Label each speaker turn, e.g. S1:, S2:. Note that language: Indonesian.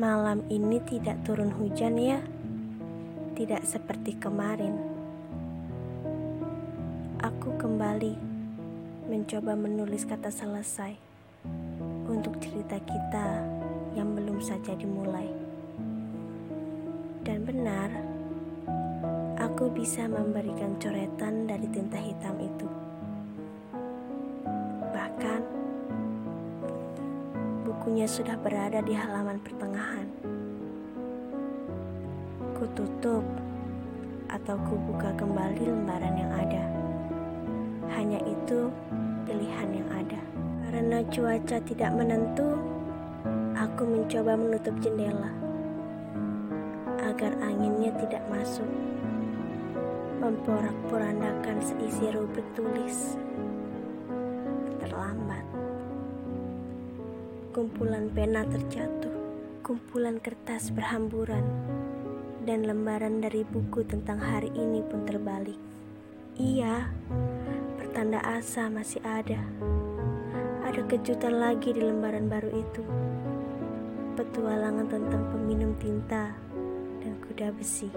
S1: Malam ini tidak turun hujan ya, tidak seperti kemarin. Aku kembali mencoba menulis kata selesai untuk cerita kita yang belum saja dimulai. Dan benar, aku bisa memberikan coretan dari tinta hitam bukunya sudah berada di halaman pertengahan. Kututup atau kubuka kembali lembaran yang ada. Hanya itu pilihan yang ada. Karena cuaca tidak menentu, aku mencoba menutup jendela agar anginnya tidak masuk. Memporak-porandakan seisi rubrik tulis. Kumpulan pena terjatuh, kumpulan kertas berhamburan, dan lembaran dari buku tentang hari ini pun terbalik. Iya, pertanda asa masih ada. Ada kejutan lagi di lembaran baru itu. Petualangan tentang peminum tinta dan kuda besi.